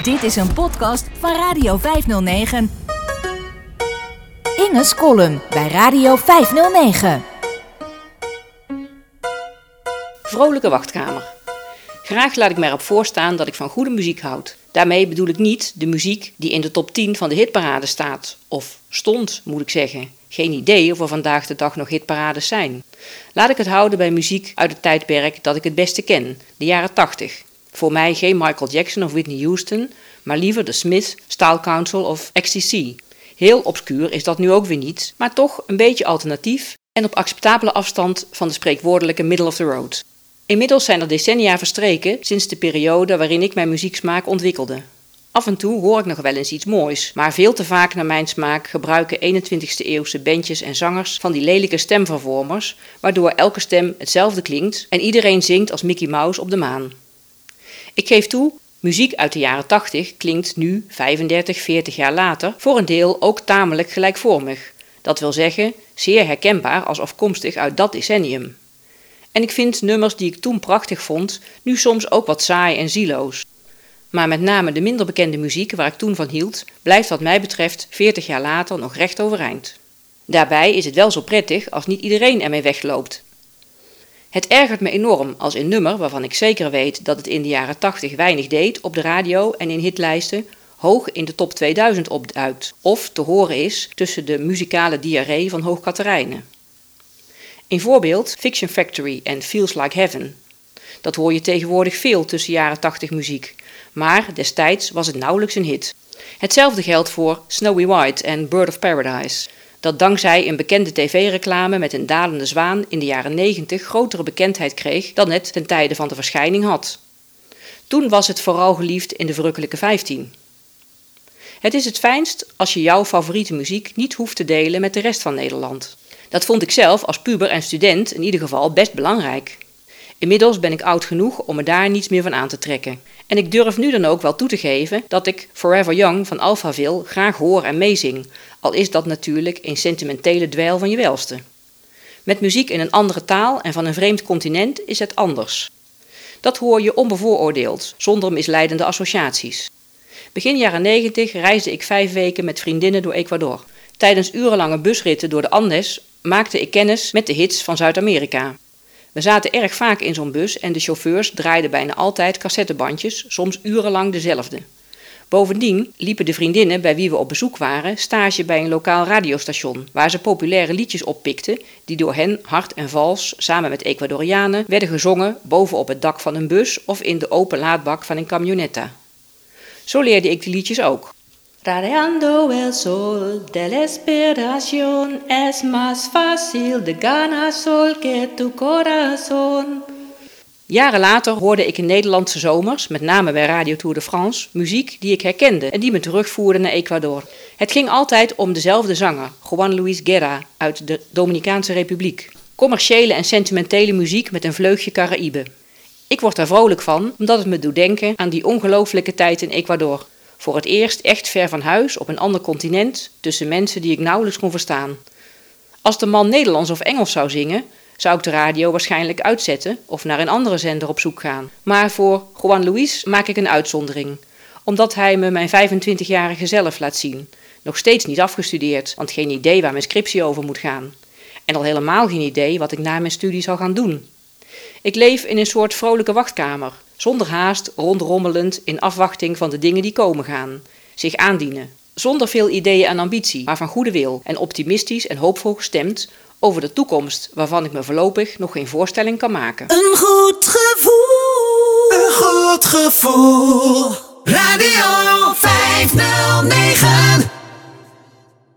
Dit is een podcast van Radio 509. Inge's column bij Radio 509. Vrolijke wachtkamer. Graag laat ik mij erop voorstaan dat ik van goede muziek houd. Daarmee bedoel ik niet de muziek die in de top 10 van de hitparade staat. Of stond, moet ik zeggen. Geen idee of er vandaag de dag nog hitparades zijn. Laat ik het houden bij muziek uit het tijdperk dat ik het beste ken, de jaren 80. Voor mij geen Michael Jackson of Whitney Houston, maar liever de Smiths, Style Council of XTC. Heel obscuur is dat nu ook weer niet, maar toch een beetje alternatief en op acceptabele afstand van de spreekwoordelijke middle of the road. Inmiddels zijn er decennia verstreken sinds de periode waarin ik mijn muzieksmaak ontwikkelde. Af en toe hoor ik nog wel eens iets moois, maar veel te vaak naar mijn smaak gebruiken 21ste eeuwse bandjes en zangers van die lelijke stemvervormers, waardoor elke stem hetzelfde klinkt en iedereen zingt als Mickey Mouse op de maan. Ik geef toe, muziek uit de jaren 80 klinkt nu, 35, 40 jaar later, voor een deel ook tamelijk gelijkvormig. Dat wil zeggen, zeer herkenbaar als afkomstig uit dat decennium. En ik vind nummers die ik toen prachtig vond, nu soms ook wat saai en zieloos. Maar met name de minder bekende muziek waar ik toen van hield, blijft wat mij betreft 40 jaar later nog recht overeind. Daarbij is het wel zo prettig als niet iedereen ermee wegloopt. Het ergert me enorm als een nummer waarvan ik zeker weet dat het in de jaren 80 weinig deed op de radio en in hitlijsten hoog in de top 2000 opduikt of te horen is tussen de muzikale diarree van Hoog Katerijnen. Een voorbeeld Fiction Factory en Feels Like Heaven. Dat hoor je tegenwoordig veel tussen jaren 80 muziek, maar destijds was het nauwelijks een hit. Hetzelfde geldt voor Snowy White en Bird of Paradise, dat dankzij een bekende tv-reclame met een dalende zwaan in de jaren 90 grotere bekendheid kreeg dan het ten tijde van de verschijning had. Toen was het vooral geliefd in de verrukkelijke 15. Het is het fijnst als je jouw favoriete muziek niet hoeft te delen met de rest van Nederland. Dat vond ik zelf als puber en student in ieder geval best belangrijk. Inmiddels ben ik oud genoeg om me daar niets meer van aan te trekken. En ik durf nu dan ook wel toe te geven dat ik Forever Young van Alphaville graag hoor en meezing, al is dat natuurlijk een sentimentele dweil van je welste. Met muziek in een andere taal en van een vreemd continent is het anders. Dat hoor je onbevooroordeeld, zonder misleidende associaties. Begin jaren 90 reisde ik vijf weken met vriendinnen door Ecuador. Tijdens urenlange busritten door de Andes maakte ik kennis met de hits van Zuid-Amerika. We zaten erg vaak in zo'n bus en de chauffeurs draaiden bijna altijd cassettebandjes, soms urenlang dezelfde. Bovendien liepen de vriendinnen bij wie we op bezoek waren stage bij een lokaal radiostation, waar ze populaire liedjes oppikten die door hen hard en vals, samen met Ecuadorianen, werden gezongen bovenop het dak van een bus of in de open laadbak van een camionetta. Zo leerde ik die liedjes ook. Radiando el sol de la esperación es más fácil de ganar sol que tu corazón. Jaren later hoorde ik in Nederlandse zomers, met name bij Radio Tour de France, muziek die ik herkende en die me terugvoerde naar Ecuador. Het ging altijd om dezelfde zanger, Juan Luis Guerra uit de Dominicaanse Republiek. Commerciële en sentimentele muziek met een vleugje Caraïbe. Ik word daar vrolijk van, omdat het me doet denken aan die ongelooflijke tijd in Ecuador. Voor het eerst echt ver van huis op een ander continent, tussen mensen die ik nauwelijks kon verstaan. Als de man Nederlands of Engels zou zingen, zou ik de radio waarschijnlijk uitzetten of naar een andere zender op zoek gaan. Maar voor Juan Luis maak ik een uitzondering, omdat hij me mijn 25-jarige zelf laat zien. Nog steeds niet afgestudeerd, want geen idee waar mijn scriptie over moet gaan. En al helemaal geen idee wat ik na mijn studie zal gaan doen. Ik leef in een soort vrolijke wachtkamer, zonder haast, rondrommelend in afwachting van de dingen die komen gaan, zich aandienen. Zonder veel ideeën en ambitie, maar van goede wil en optimistisch en hoopvol gestemd over de toekomst waarvan ik me voorlopig nog geen voorstelling kan maken. Een goed gevoel, een goed gevoel. Radio